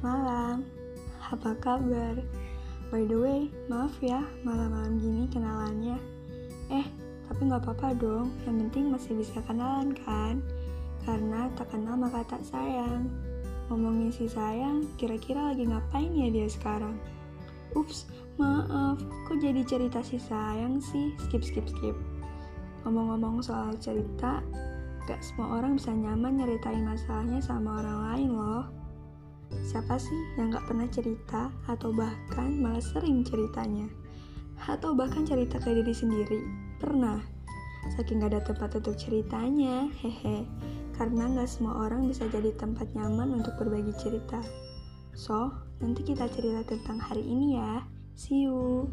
malam. Apa kabar? By the way, maaf ya malam-malam gini kenalannya. Eh, tapi nggak apa-apa dong. Yang penting masih bisa kenalan kan? Karena tak kenal maka tak sayang. Ngomongin si sayang, kira-kira lagi ngapain ya dia sekarang? Ups, maaf, kok jadi cerita si sayang sih? Skip, skip, skip. Ngomong-ngomong soal cerita, gak semua orang bisa nyaman nyeritain masalahnya sama orang lain loh. Siapa sih yang gak pernah cerita atau bahkan malah sering ceritanya? Atau bahkan cerita ke diri sendiri? Pernah? Saking gak ada tempat untuk ceritanya, hehe. Karena gak semua orang bisa jadi tempat nyaman untuk berbagi cerita. So, nanti kita cerita tentang hari ini ya. See you.